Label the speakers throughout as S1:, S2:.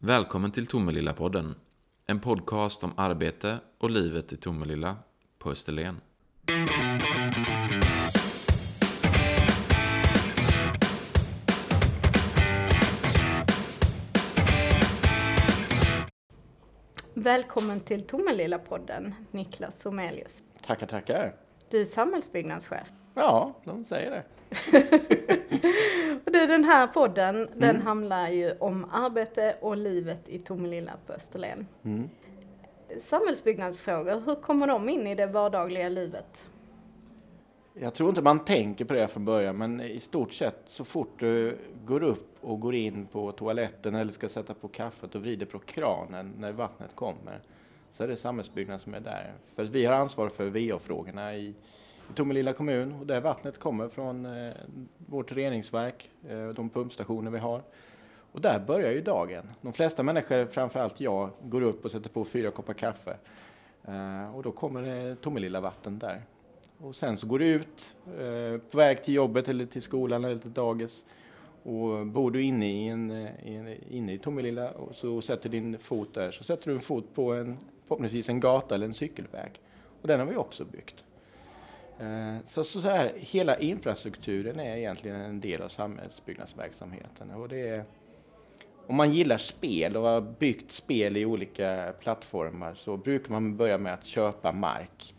S1: Välkommen till Tomelilla-podden. En podcast om arbete och livet i Tomelilla på Österlen.
S2: Välkommen till Tomelilla-podden, Niklas Somelius.
S3: Tackar, tackar.
S2: Du är samhällsbyggnadschef.
S3: Ja, de säger det.
S2: Och du, den här podden, den handlar ju om arbete och livet i Tomelilla på Österlen.
S3: Mm.
S2: Samhällsbyggnadsfrågor, hur kommer de in i det vardagliga livet?
S3: Jag tror inte man tänker på det från början, men i stort sett så fort du går upp och går in på toaletten eller ska sätta på kaffet och vrider på kranen när vattnet kommer, så är det samhällsbyggnad som är där. För vi har ansvar för VA-frågorna i Tomelilla kommun och där vattnet kommer från eh, vårt reningsverk, eh, de pumpstationer vi har. Och där börjar ju dagen. De flesta människor, framförallt jag, går upp och sätter på fyra koppar kaffe. Eh, och då kommer det Tomelilla vatten där. Och sen så går du ut eh, på väg till jobbet eller till skolan eller till dagis. Och bor du inne i, en, eh, i en, inne i Tomelilla och så sätter din fot där så sätter du en fot på en, förhoppningsvis en gata eller en cykelväg. Och den har vi också byggt. Eh, så, så, så här, hela infrastrukturen är egentligen en del av samhällsbyggnadsverksamheten. Och det är, om man gillar spel och har byggt spel i olika plattformar så brukar man börja med att köpa mark.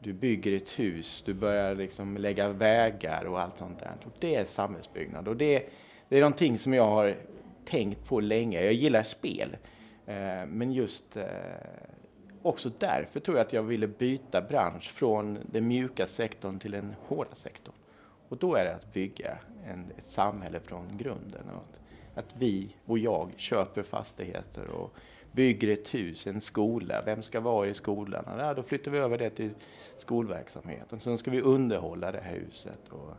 S3: Du bygger ett hus, du börjar liksom lägga vägar och allt sånt där. Och det är samhällsbyggnad och det, det är någonting som jag har tänkt på länge. Jag gillar spel, eh, men just eh, också därför tror jag att jag ville byta bransch från den mjuka sektorn till den hårda sektorn. Och då är det att bygga en, ett samhälle från grunden. Och att, att vi och jag köper fastigheter och bygger ett hus, en skola. Vem ska vara i skolan? Ja, då flyttar vi över det till skolverksamheten. Sen ska vi underhålla det här huset och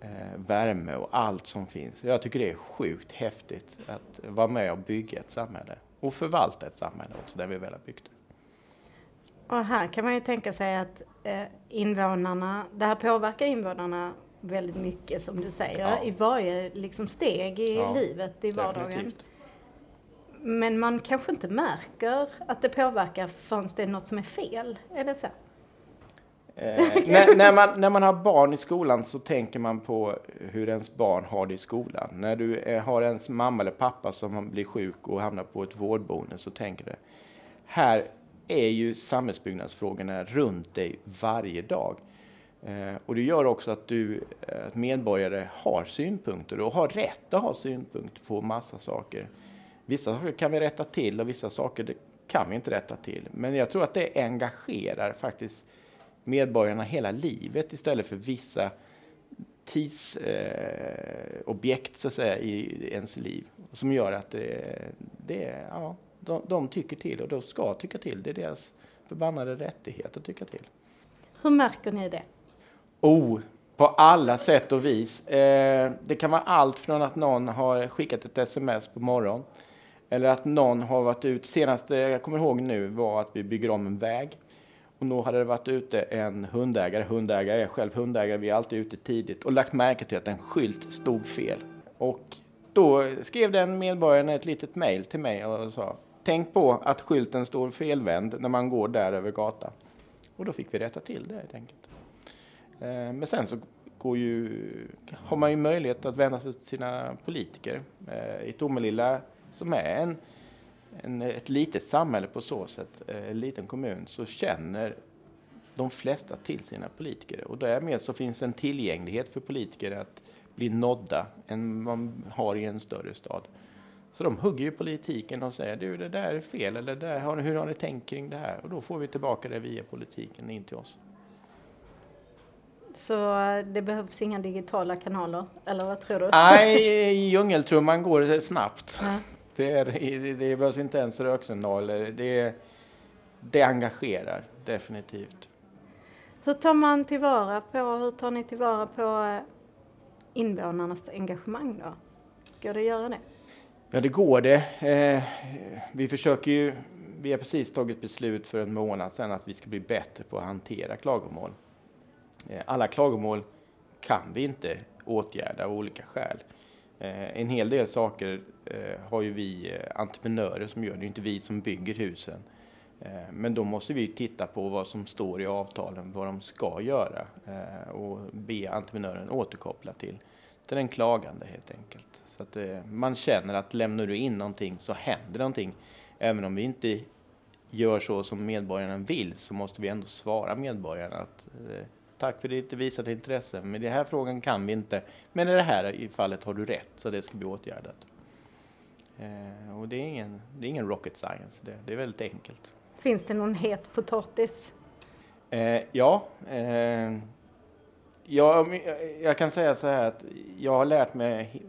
S3: eh, värme och allt som finns. Jag tycker det är sjukt häftigt att vara med och bygga ett samhälle och förvalta ett samhälle också där vi väl har byggt det.
S2: Och här kan man ju tänka sig att eh, invånarna, det här påverkar invånarna väldigt mycket som du säger,
S3: Ja.
S2: i varje liksom, steg i
S3: Ja,
S2: livet, i vardagen.
S3: Definitivt.
S2: Men man kanske inte märker att det påverkar förrän det är något som är fel, är det så?
S3: Eh, när, när, man, när man har barn i skolan så tänker man på hur ens barn har det i skolan. När du eh, har ens mamma eller pappa som blir sjuk och hamnar på ett vårdboende så tänker du, här är ju samhällsbyggnadsfrågorna runt dig varje dag. Eh, och det gör också att du, eh, att medborgare har synpunkter och har rätt att ha synpunkter på massa saker. Vissa saker kan vi rätta till och vissa saker kan vi inte rätta till. Men jag tror att det engagerar faktiskt medborgarna hela livet istället för vissa tidsobjekt eh, objekt, så att säga, i ens liv. Som gör att det, det, ja, de, de tycker till och de ska tycka till. Det är deras förbannade rättighet att tycka till.
S2: Hur märker ni det?
S3: Oh, på alla sätt och vis. Eh, det kan vara allt från att någon har skickat ett sms på morgonen eller att någon har varit ut. Senaste jag kommer ihåg nu var att vi bygger om en väg. Och då hade det varit ute en hundägare, hundägare, jag är själv hundägare, vi är alltid ute tidigt och lagt märke till att en skylt stod fel. Och då skrev den medborgaren ett litet mejl till mig och sa Tänk på att skylten står felvänd när man går där över gatan. Och då fick vi rätta till det helt enkelt. Eh, men sen så går ju, har man ju möjlighet att vända sig till sina politiker. Eh, I Tomelilla, som är en, en, ett litet samhälle på så sätt, eh, en liten kommun, så känner de flesta till sina politiker. Och därmed så finns en tillgänglighet för politiker att bli nådda än man har i en större stad. Så de hugger ju politiken och säger du det där är fel eller det där, hur har ni tänkt kring det här? Och då får vi tillbaka det via politiken in till oss.
S2: Så eh, det behövs inga digitala kanaler, eller vad tror du?
S3: Nej, i djungeltrumman går det snabbt.
S2: Ja.
S3: Det, är, det, det behövs inte ens röksignaler. Det, det engagerar definitivt.
S2: Hur tar man tillvara på, hur tar ni tillvara på eh, invånarnas engagemang då? Går det att göra det?
S3: Ja, det går det. Eh, vi försöker ju, vi har precis tagit beslut för en månad sedan att vi ska bli bättre på att hantera klagomål. Eh, alla klagomål kan vi inte åtgärda av olika skäl. Eh, en hel del saker eh, har ju vi eh, entreprenörer som gör, det är inte vi som bygger husen. Eh, men då måste vi titta på vad som står i avtalen, vad de ska göra eh, och be entreprenören återkoppla till, till den klagande helt enkelt. Så att eh, man känner att lämnar du in någonting så händer någonting. Även om vi inte gör så som medborgarna vill så måste vi ändå svara medborgarna att tack för ditt visade intresse, men i den här frågan kan vi inte. Men i det här fallet har du rätt, så det ska bli åtgärdat. och det är ingen, det är ingen rocket science, det, det är väldigt enkelt.
S2: Finns det någon het potatis?
S3: Eh, ja. Jag, jag kan säga så här att jag har lärt mig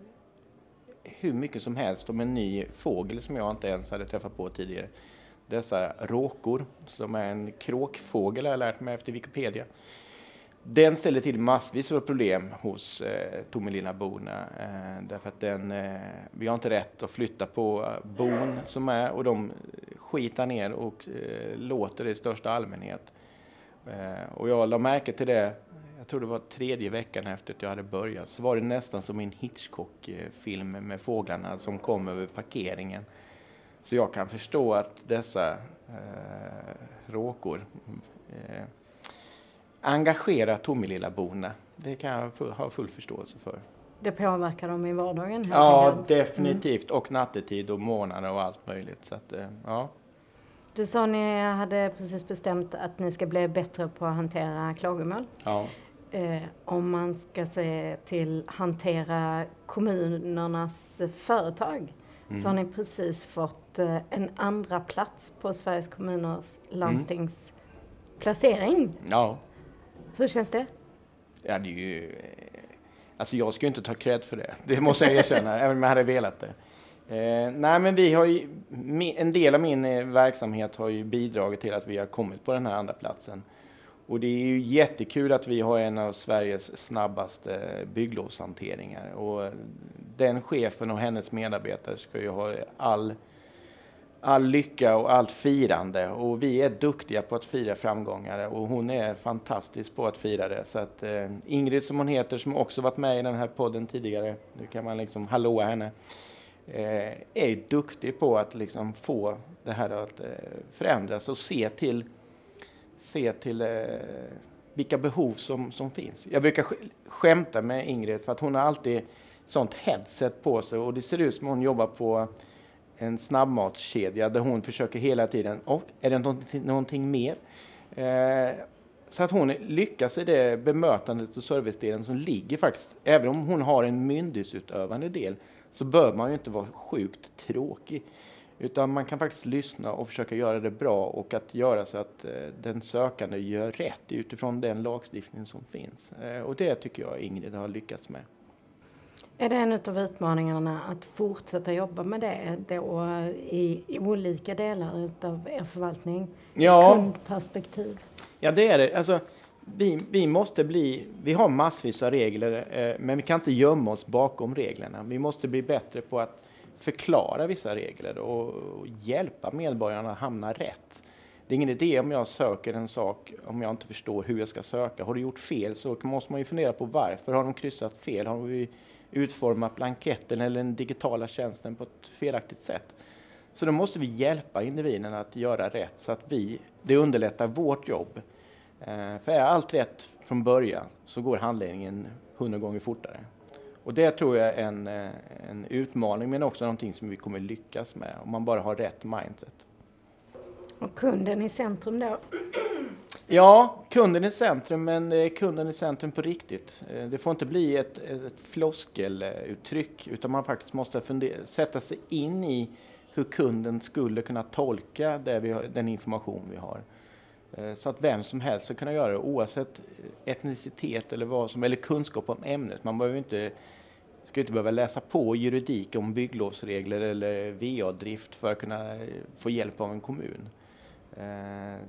S3: hur mycket som helst om en ny fågel som jag inte ens hade träffat på tidigare. Dessa råkor, som är en kråkfågel har jag lärt mig efter Wikipedia. Den ställer till massvis av problem hos eh, Tomelilla-borna. Eh, därför att den, eh, vi har inte rätt att flytta på eh, bon som är och de skitar ner och eh, låter i största allmänhet. Eh, och jag la märke till det, jag tror det var tredje veckan efter att jag hade börjat, så var det nästan som en Hitchcock-film med fåglarna som kom över parkeringen. Så jag kan förstå att dessa eh, råkor eh, engagerar Tomelilla-borna. Det kan jag ha full förståelse för.
S2: Det påverkar dem i vardagen?
S3: Ja, mm. definitivt. Mm. Och nattetid och månader och allt möjligt. Så att, eh, ja.
S2: Du sa att ni hade precis bestämt att ni ska bli bättre på att hantera klagomål.
S3: Ja.
S2: Eh, om man ska se till hantera kommunernas företag mm. så har ni precis fått eh, en andra plats på Sveriges kommuners landstings mm. placering.
S3: Ja.
S2: Hur känns det?
S3: Ja, det är ju... Eh, alltså jag ska ju inte ta cred för det. Det måste jag erkänna, även om jag hade velat det. Eh, nej, men vi har ju, en del av min eh, verksamhet har ju bidragit till att vi har kommit på den här andra platsen. Och det är ju jättekul att vi har en av Sveriges snabbaste bygglovshanteringar. Och den chefen och hennes medarbetare ska ju ha all, all lycka och allt firande. Och vi är duktiga på att fira framgångar och hon är fantastisk på att fira det. Så att eh, Ingrid som hon heter, som också varit med i den här podden tidigare, nu kan man liksom hallåa henne eh, är duktig på att liksom få det här att eh, förändras och se till, se till eh, vilka behov som, som finns. Jag brukar skämta med Ingrid för att hon har alltid sånt headset på sig och det ser ut som hon jobbar på en snabbmatskedja där hon försöker hela tiden, oh, är det någonting, någonting mer? Eh, så att hon lyckas i det bemötandet och servicedelen som ligger faktiskt, även om hon har en myndighetsutövande del, så bör man ju inte vara sjukt tråkig. Utan man kan faktiskt lyssna och försöka göra det bra och att göra så att eh, den sökande gör rätt utifrån den lagstiftning som finns. Eh, och det tycker jag Ingrid har lyckats med.
S2: Är det en av utmaningarna att fortsätta jobba med det då i, i olika delar av er förvaltning?
S3: Ja.
S2: Kundperspektiv?
S3: Ja, det är det. Alltså, vi, vi måste bli, vi har massvis av regler, eh, men vi kan inte gömma oss bakom reglerna. Vi måste bli bättre på att förklara vissa regler och, hjälpa medborgarna att hamna rätt. Det är ingen idé om jag söker en sak om jag inte förstår hur jag ska söka. Har du gjort fel så måste man ju fundera på varför. Har de kryssat fel? Har vi utformat blanketten eller den digitala tjänsten på ett felaktigt sätt? Så då måste vi hjälpa individen att göra rätt så att vi, det underlättar vårt jobb eh, för är allt rätt från början så går handledningen hundra gånger fortare. Och det tror jag är en, eh, en utmaning men också någonting som vi kommer lyckas med om man bara har rätt mindset.
S2: Och kunden i centrum då?
S3: Ja, kunden i centrum, men kunden i centrum på riktigt. Eh, det får inte bli ett, ett floskeluttryck utan man faktiskt måste fundera, sätta sig in i hur kunden skulle kunna tolka vi den information vi har. Eh, så att vem som helst ska kunna göra det oavsett eh, etnicitet eller vad som, eller kunskap om ämnet. Man behöver inte, ska inte behöva läsa på juridik om bygglovsregler eller VA-drift för att kunna eh, få hjälp av en kommun.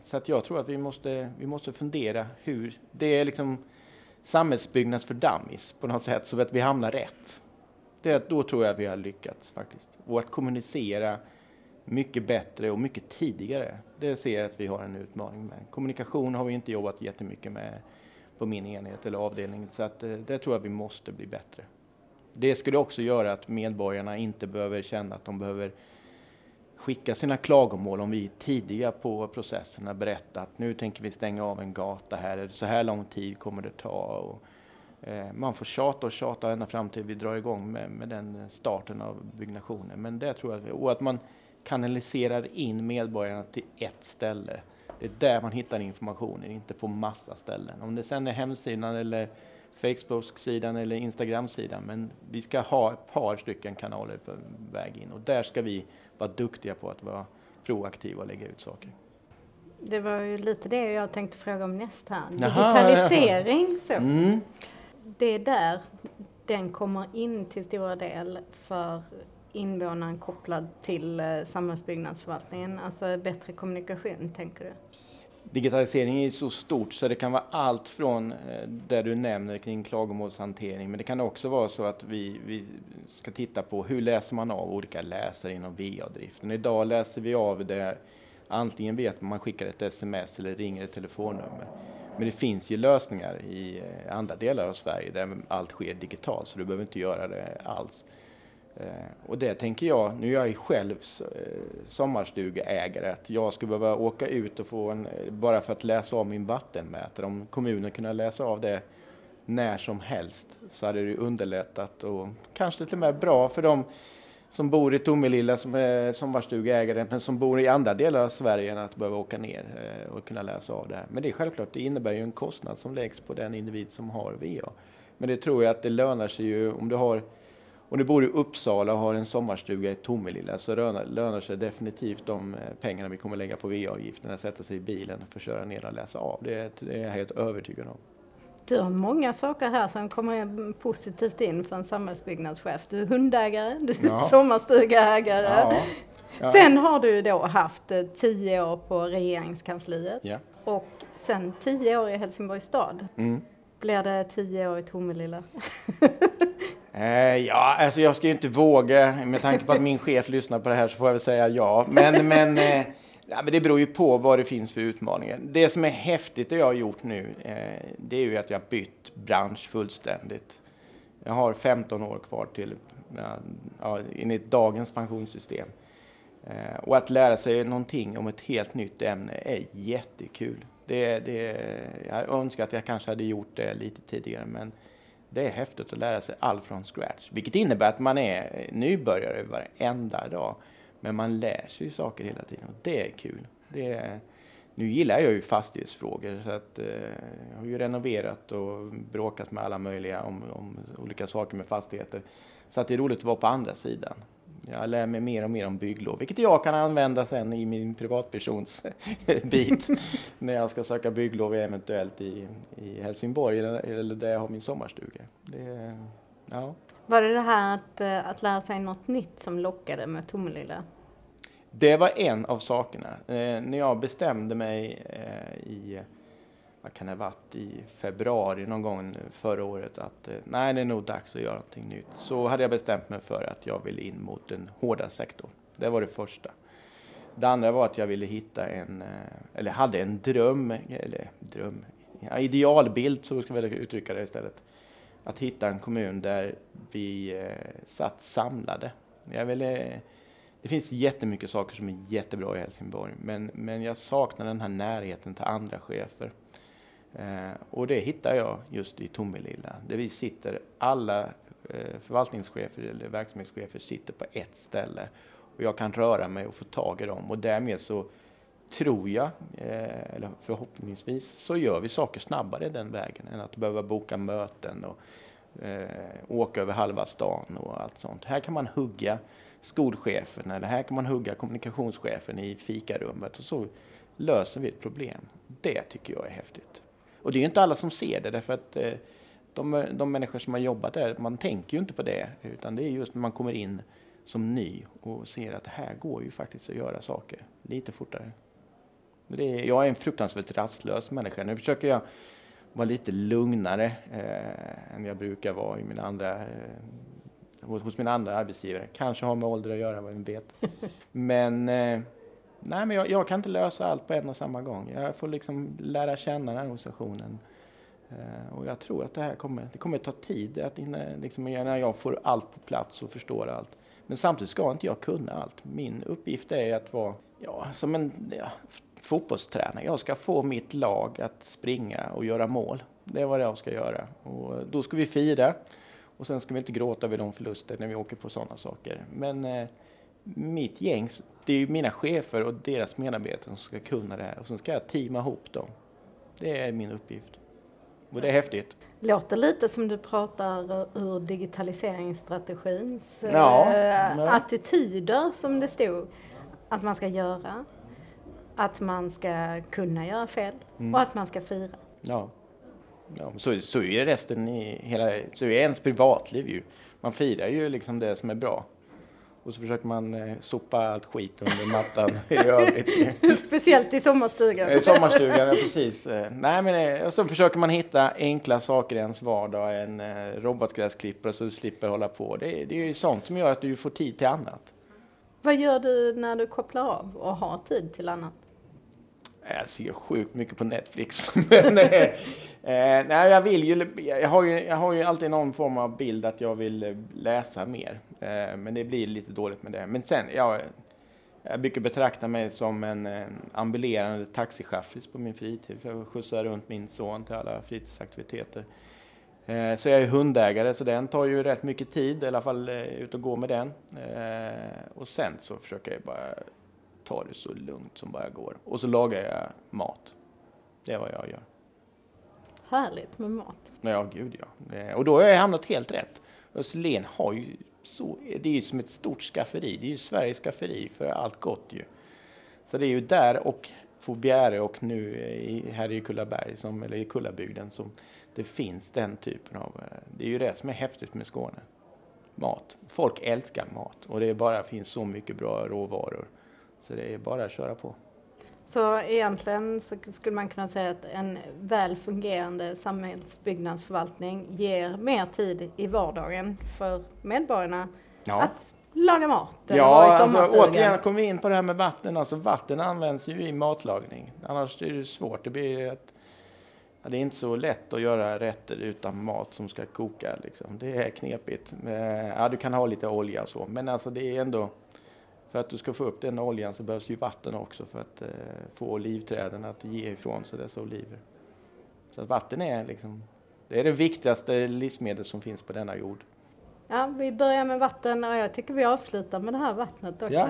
S3: Så att jag tror att vi måste, vi måste fundera hur, det är liksom samhällsbyggnads för dummies på något sätt så att vi hamnar rätt. Det, då tror jag att vi har lyckats faktiskt. Och att kommunicera mycket bättre och mycket tidigare. Det ser jag att vi har en utmaning med. Kommunikation har vi inte jobbat jättemycket med på min enhet eller avdelning så att eh, det tror jag vi måste bli bättre. Det skulle också göra att medborgarna inte behöver känna att de behöver skicka sina klagomål om vi är tidiga på processerna berätta att nu tänker vi stänga av en gata här, så här lång tid kommer det ta. Och, eh, man får tjata och tjata ända fram till vi drar igång med, med den starten av byggnationen. Men det tror jag, och att man kanaliserar in medborgarna till ett ställe. Det är där man hittar informationen, inte på massa ställen. Om det sen är hemsidan eller Facebook-sidan eller Instagram-sidan. Men vi ska ha ett par stycken kanaler på väg in och där ska vi vara duktiga på att vara proaktiva och lägga ut saker.
S2: Det var ju lite det jag tänkte fråga om näst här. Digitalisering, Jaha, så. Mm. Det är där den kommer in till stora del för invånaren kopplad till eh, samhällsbyggnadsförvaltningen, alltså bättre kommunikation, tänker du?
S3: Digitalisering är så stort så det kan vara allt från eh, det du nämner kring klagomålshantering, men det kan också vara så att vi, vi ska titta på hur läser man av olika läsare inom VA-driften. Idag läser vi av det antingen vet man skickar ett sms eller ringer ett telefonnummer. Men det finns ju lösningar i eh, andra delar av Sverige där allt sker digitalt, så du behöver inte göra det alls. Eh, och det tänker jag, nu är jag ju själv eh, sommarstugeägare, att jag skulle behöva åka ut och få en, eh, bara för att läsa av min vattenmätare, om kommunen kunde läsa av det när som helst så hade det underlättat och kanske till och med bra för dem som bor i Tomelilla som är sommarstugeägare men som bor i andra delar av Sverige än att behöva åka ner eh, och kunna läsa av det här. Men det är självklart, det innebär ju en kostnad som läggs på den individ som har VA. Men det tror jag att det lönar sig ju om du har om du bor i Uppsala och har en sommarstuga i Tomelilla så lönar, sig definitivt de eh, pengarna vi kommer lägga på VA-avgiften att sätta sig i bilen och köra ner och läsa av. Det, det är jag helt övertygad om.
S2: Du har många saker här som kommer positivt in för en samhällsbyggnadschef. Du är hundägare, du är ja. sommarstugeägare. Ja. Ja. Sen har du då haft eh, tio år på regeringskansliet ja. och sen tio år i Helsingborgs stad. Mm. Blir det tio år i Tomelilla?
S3: Eh, ja, alltså jag ska ju inte våga. Med tanke på att min chef lyssnar på det här så får jag väl säga ja. Men, men, eh, ja, men det beror ju på vad det finns för utmaningar. Det som är häftigt det jag har gjort nu, eh, det är ju att jag har bytt bransch fullständigt. Jag har 15 år kvar till, ja, enligt dagens pensionssystem. Eh, och att lära sig någonting om ett helt nytt ämne är jättekul. Det, det, jag önskar att jag kanske hade gjort det lite tidigare, men det är häftigt att lära sig allt från scratch, vilket innebär att man är nybörjare varenda dag. Men man lär sig ju saker hela tiden och det är kul. Det är, nu gillar jag ju fastighetsfrågor så att eh, jag har ju renoverat och bråkat med alla möjliga om, om olika saker med fastigheter. Så att det är roligt att vara på andra sidan. Jag lär mig mer och mer om bygglov, vilket jag kan använda sen i min privatpersons bit när jag ska söka bygglov eventuellt i, i Helsingborg eller, eller där jag har min sommarstuga. Det,
S2: ja. Var det det här att, eh, att lära sig något nytt som lockade med Tomelilla?
S3: Det var en av sakerna. Eh, när jag bestämde mig eh, i vad kan det ha varit, i februari någon gång förra året att eh, nej, det är nog dags att göra någonting nytt. Så hade jag bestämt mig för att jag ville in mot den hårda sektorn. Det var det första. Det andra var att jag ville hitta en, eh, eller hade en dröm, eller dröm, ja, idealbild så ska jag uttrycka det istället. Att hitta en kommun där vi eh, satt samlade. Jag ville, det finns jättemycket saker som är jättebra i Helsingborg, men, men jag saknar den här närheten till andra chefer. Eh, och det hittar jag just i Tomelilla, där vi sitter, alla eh, förvaltningschefer eller verksamhetschefer sitter på ett ställe. Och jag kan röra mig och få tag i dem och därmed så tror jag, eh, eller förhoppningsvis, så gör vi saker snabbare den vägen än att behöva boka möten och eh, åka över halva stan och allt sånt. Här kan man hugga skolchefen eller här kan man hugga kommunikationschefen i fikarummet och så löser vi ett problem. Det tycker jag är häftigt. Och det är ju inte alla som ser det därför att eh, de, de människor som har jobbat där, man tänker ju inte på det utan det är just när man kommer in som ny och ser att det här går ju faktiskt att göra saker lite fortare. Är, jag är en fruktansvärt rastlös människa. Nu försöker jag vara lite lugnare eh, än jag brukar vara i mina andra, eh, hos, hos mina andra arbetsgivare. Kanske har med ålder att göra, vad vet. Men eh, nej, men jag, jag, kan inte lösa allt på en och samma gång. Jag får liksom lära känna den här organisationen. Eh, och jag tror att det här kommer, det kommer ta tid att innan, liksom, när jag får allt på plats och förstår allt. Men samtidigt ska inte jag kunna allt. Min uppgift är att vara ja, som en ja, fotbollstränare. Jag ska få mitt lag att springa och göra mål. Det är vad jag ska göra. Och då ska vi fira. Och sen ska vi inte gråta över de förluster när vi åker på sådana saker. Men eh, mitt gäng, det är ju mina chefer och deras medarbetare som ska kunna det här. Och sen ska jag teama ihop dem. Det är min uppgift. Och det är häftigt.
S2: Låter lite som du pratar ur digitaliseringsstrategins
S3: Ja,
S2: eh, attityder som det stod att man ska göra. Att man ska kunna göra fel
S3: Mm.
S2: och att man ska fira.
S3: Ja. ja så, så är resten i hela, så är ens privatliv ju. Man firar ju liksom det som är bra. Och så försöker man eh, sopa allt skit under mattan i övrigt.
S2: Speciellt i sommarstugan.
S3: I sommarstugan, ja, precis. Eh, Nej, men eh, och så försöker man hitta enkla saker i ens vardag, en eh, robotgräsklippare så du slipper hålla på. Det, är- det är ju sånt som gör att du får tid till annat.
S2: Vad gör du när du kopplar av och har tid till annat?
S3: Jag ser sjukt mycket på Netflix. Men, eh, eh, nej, jag vill ju, jag har ju, jag har ju alltid någon form av bild att jag vill eh, läsa mer. Eh, men det blir lite dåligt med det. Men sen, jag, jag brukar betrakta mig som en eh, ambulerande taxichaffis på min fritid. För jag skjutsar runt min son till alla fritidsaktiviteter. Eh, så jag är hundägare, så den tar ju rätt mycket tid, i alla fall ut och gå med den. Och sen så försöker jag bara ta det så lugnt som bara går. Och så lagar jag mat. Det är vad jag gör.
S2: Härligt med mat.
S3: Ja, gud ja. Och då har jag hamnat helt rätt. Österlen har ju så, det är ju som ett stort skafferi. Det är ju Sveriges skafferi för allt gott ju. Så det är ju där och på Bjäre och nu i, här i Kullaberg, som, eller i Kullabygden, som det finns den typen av... Eh, det är ju det som är häftigt med Skåne. Mat. Folk älskar mat och det bara finns så mycket bra råvaror. Så det är bara att köra på.
S2: Så egentligen så skulle man kunna säga att en väl fungerande samhällsbyggnadsförvaltning ger mer tid i vardagen för medborgarna att laga mat
S3: Ja, alltså, återigen kommer vi in på det här med vatten. Alltså, vatten används ju i matlagning. Annars är det svårt. Det blir ett, ja, det är inte så lätt att göra rätter utan mat som ska koka. Liksom. Det är knepigt. Eh, Ja, du kan ha lite olja och så, men alltså, det är ändå för att du ska få upp den oljan så behövs ju vatten också för att eh, få olivträden att ge ifrån sig dessa oliver. Så att vatten är liksom, det är det viktigaste livsmedel som finns på denna jord.
S2: Ja, vi börjar med vatten och jag tycker vi avslutar med det här vattnet också.
S3: Ja.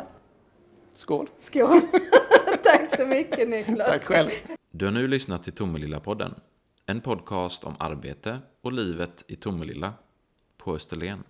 S3: Skål!
S2: Skål! Tack så mycket Niklas.
S3: Tack själv!
S1: Du har nu lyssnat till Tomelilla-podden. En podcast om arbete och livet i Tomelilla på Österlen.